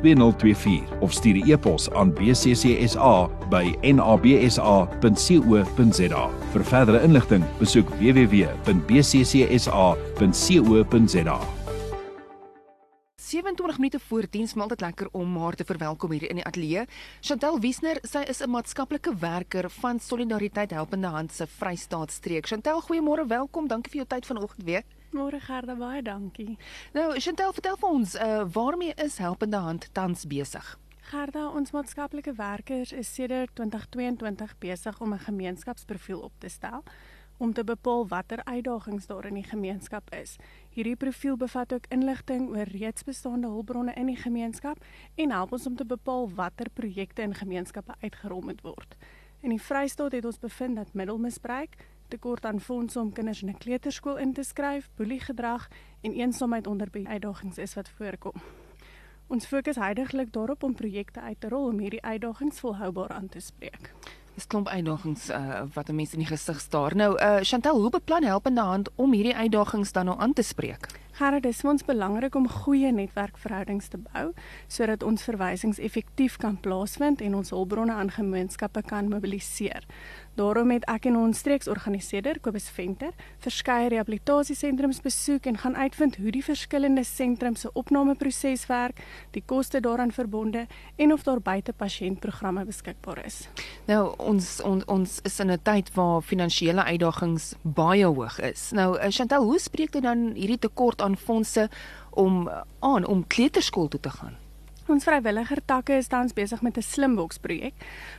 2024 of stuur 'n e-pos aan bccsa by nabsa.co.za. Vir verdere inligting, besoek www.bccsa.co.za. 27 minute voor diens, maar altyd lekker om haar te verwelkom hier in die ateljee. Chantel Wiesner, sy is 'n maatskaplike werker van Solidariteit Helpende Hand se Vrystaatstreek. Chantel, goeiemôre, welkom. Dankie vir jou tyd vanoggend weer. Môre Gerda, baie dankie. Nou, Chantel, vertel vir ons, uh waarmee is Helpende Hand tans besig? Gerda, ons maatskaplike werkers is sedert 2022 besig om 'n gemeenskapsprofiel op te stel om te bepaal watter uitdagings daar in die gemeenskap is. Hierdie profiel bevat ook inligting oor reeds bestaande hulpbronne in die gemeenskap en help ons om te bepaal watter projekte in gemeenskappe uitgerol moet word. In die Vrystaat het ons bevind dat middelmisbruik, tekort aan fondse om kinders in 'n kleuterskool in te skryf, boeliegedrag en eensaamheid onder uitdagings is wat voorkom. Ons fokus heidaglik daarop om projekte uit te rol om hierdie uitdagings volhoubaar aan te spreek. Dis klomp uitdagings uh, wat mense in die gesig staar. Nou, uh, Chantel, hoe beplan Helpende Hand om hierdie uitdagings dan nou aan te spreek? Gerard, dit is vir ons belangrik om goeie netwerkverhoudings te bou sodat ons verwysings effektief kan plaasvind en ons hulpbronne aan gemeenskappe kan mobiliseer. Daarom het ek en ons streeksorganiseerder Kobus Venter verskeie rehabilitasiesentrums besoek en gaan uitvind hoe die verskillende sentrums se opnameproses werk, die koste daaraan verbonde en of daar buite pasiëntprogramme beskikbaar is. Nou ons on, ons is in 'n tyd waar finansiële uitdagings baie hoog is. Nou eh, Chantel, hoe spreek dit dan hierdie tekort aan fondse om aan om kleuterskool toe te gaan? Ons vrywilliger takke is tans besig met 'n slimboks projek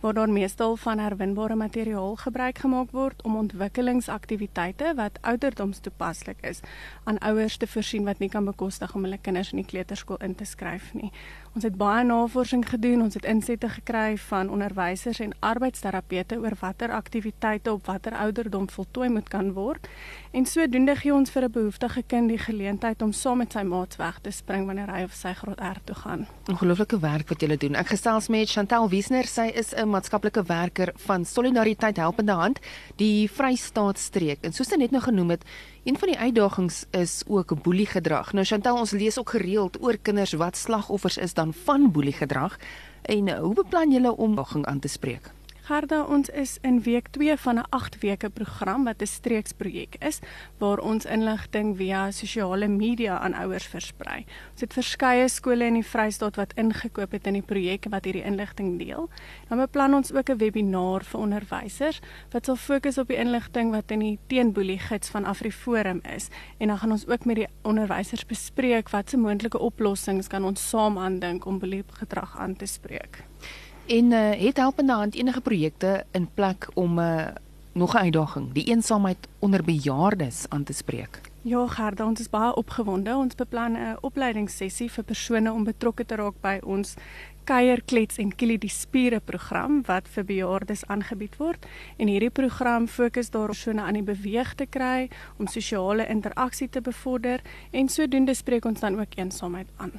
waar daar meestal van herwinbare materiaal gebruik gemaak word om ontwikkelingsaktiwiteite wat ouderdomstoepaslik is aan ouers te voorsien wat nie kan bekostig om hulle kinders in die kleuterskool in te skryf nie. Ons het baie navorsing gedoen, ons het insette gekry van onderwysers en arbeidsterapeute oor watter aktiwiteite op watter ouderdom voltooi moet kan word. En sodoende gee ons vir 'n behoeftige kind die geleentheid om saam met sy maats weg te spring wanneer hy of sy graad R toe gaan. Ongelooflike werk wat julle doen. Ek gesels met Chantel Wiesner, sy is 'n maatskaplike werker van Solidariteit Helpende Hand, die Vrystaatstreek. En soos sy net nou genoem het, Een van die uitdagings is ook boeliegedrag. Nou Chantel, ons lees ook gereeld oor kinders wat slagoffers is dan van boeliegedrag. En hoe beplan julle om daging aan te spreek? Gerda, ons is in week 2 van 'n 8 weke program wat 'n streeksprojek is waar ons inligting via sosiale media aan ouers versprei. Ons het verskeie skole in die Vrystaat wat ingekoop het in die projek wat hierdie inligting deel. Dan beplan ons ook 'n webinar vir onderwysers wat sal fokus op die inligting wat in die teenboelie gids van Afriforum is en dan gaan ons ook met die onderwysers bespreek watse moontlike oplossings kan ons saam aandink om boeliegedrag aan te spreek. En uh, het helpende hand enige projekte in plek om 'n uh, eh, nog 'n uitdaging, die eensaamheid onder bejaardes aan te spreek? Ja, Gerda, ons is baie opgewonde. Ons beplan 'n opleidingssessie vir persone om betrokke te raak by ons kuier klets en kilie die spiere program wat vir bejaardes aangebied word en hierdie program fokus daarop persone aan die beweeg te kry om sosiale interaksie te bevorder en sodoende spreek ons dan ook eensaamheid aan.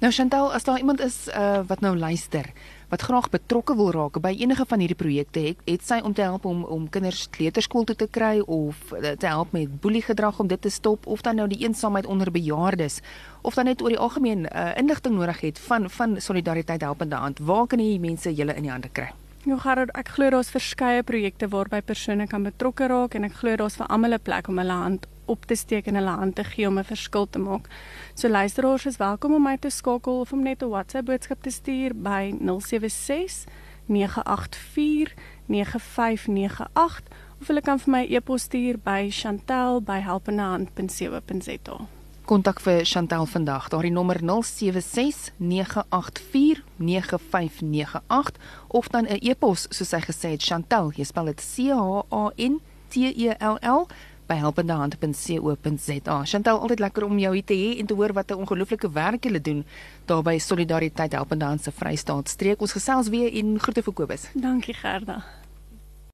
Nou Chantal, as daar iemand is uh, wat nou luister wat graag betrokke wil raak by enige van hierdie projekte het, het sy om te help om om kinders kleuterskool toe te kry of eh, te help met boeliegedrag om dit te stop of dan nou die eensaamheid onder bejaardes of dan net oor die algemeen uh, inligting nodig het van van solidariteit helpende hand. Waar kan hierdie mense julle in die hande kry? Ja, Gerard, ek glo daar's verskeie projekte waarby persone kan betrokke raak en ek glo daar's vir almal 'n plek om hulle hand op te steek en hulle hand te gee om 'n verskil te maak. So luisteraars is welkom om my te skakel of om net 'n WhatsApp boodskap te stuur by 076 984 9598 of hulle kan vir my e-pos stuur by chantel@helpendehand.co.za. Kontak vir Chantel vandag. Daardie nommer 076 984 9598 of dan 'n e-pos soos sy gesê het Chantel, jy spel dit C H A N T E L L by helpendehand.co.za. Chantal, altyd lekker om jou hier te hê en te hoor wat 'n ongelooflike werk julle doen daar by Solidariteit Helpende Hand se Vrystaat streek. Ons gesels weer en groete vir Kobus. Dankie Gerda.